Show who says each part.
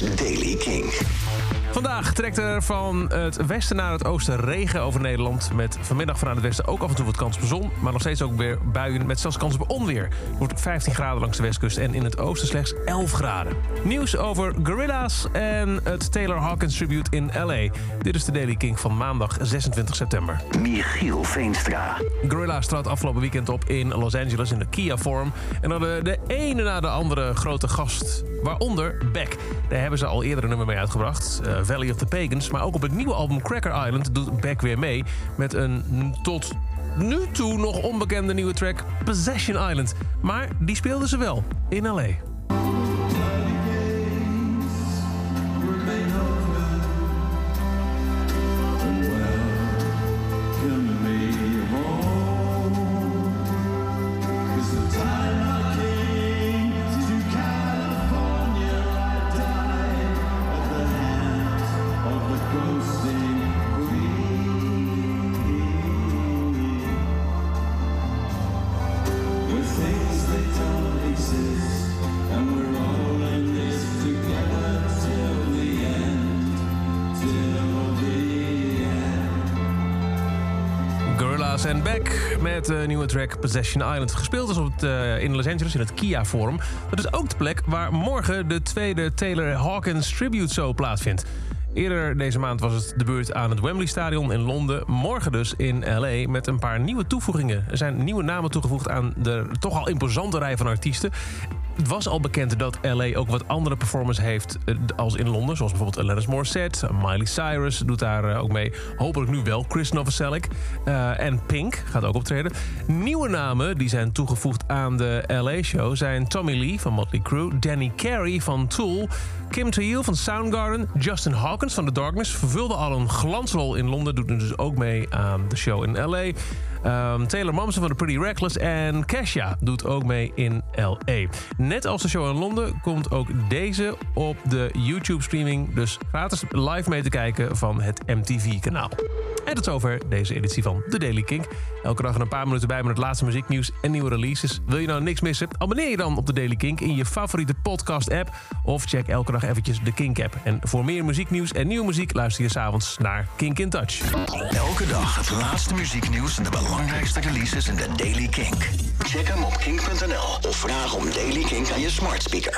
Speaker 1: Daily King.
Speaker 2: Vandaag trekt er van het westen naar het oosten regen over Nederland. Met vanmiddag vanuit het westen ook af en toe wat kans op zon. Maar nog steeds ook weer buien met zelfs kans op onweer. Het wordt 15 graden langs de westkust en in het oosten slechts 11 graden. Nieuws over Gorilla's en het Taylor Hawkins tribute in L.A. Dit is de Daily King van maandag 26 september.
Speaker 1: Michiel Veenstra.
Speaker 2: Gorilla's trad afgelopen weekend op in Los Angeles in de Kia Forum. En hadden de ene na de andere grote gast, waaronder Beck. Daar hebben ze al eerder een nummer mee uitgebracht, uh, Valley of the Pagans. Maar ook op het nieuwe album Cracker Island doet Beck weer mee... met een tot nu toe nog onbekende nieuwe track Possession Island. Maar die speelden ze wel in L.A. En Beck met de nieuwe track Possession Island. Gespeeld is op het, uh, in Los Angeles in het Kia Forum. Dat is ook de plek waar morgen de tweede Taylor Hawkins Tribute Show plaatsvindt. Eerder deze maand was het de beurt aan het Wembley Stadion in Londen. Morgen dus in L.A. met een paar nieuwe toevoegingen. Er zijn nieuwe namen toegevoegd aan de toch al imposante rij van artiesten. Het was al bekend dat LA ook wat andere performers heeft als in Londen. Zoals bijvoorbeeld Alanis Morissette, Miley Cyrus doet daar ook mee. Hopelijk nu wel Chris Novoselic. Uh, en Pink gaat ook optreden. Nieuwe namen die zijn toegevoegd aan de LA-show zijn Tommy Lee van Motley Crue... Danny Carey van Tool... Kim Thayil van Soundgarden, Justin Hawkins van The Darkness... vervulde al een glansrol in Londen, doet dus ook mee aan de show in L.A. Um, Taylor Momsen van The Pretty Reckless en Kesha doet ook mee in L.A. Net als de show in Londen komt ook deze op de YouTube-streaming... dus gratis live mee te kijken van het MTV-kanaal. En tot zover deze editie van The Daily Kink. Elke dag een paar minuten bij met het laatste muzieknieuws en nieuwe releases. Wil je nou niks missen? Abonneer je dan op The Daily Kink in je favoriete podcast-app... of check elke dag eventjes de Kink-app. En voor meer muzieknieuws en nieuwe muziek luister je s'avonds naar Kink in Touch.
Speaker 1: Elke dag het laatste muzieknieuws en de belangrijkste releases in The Daily Kink. Check hem op kink.nl of vraag om Daily Kink aan je smart speaker.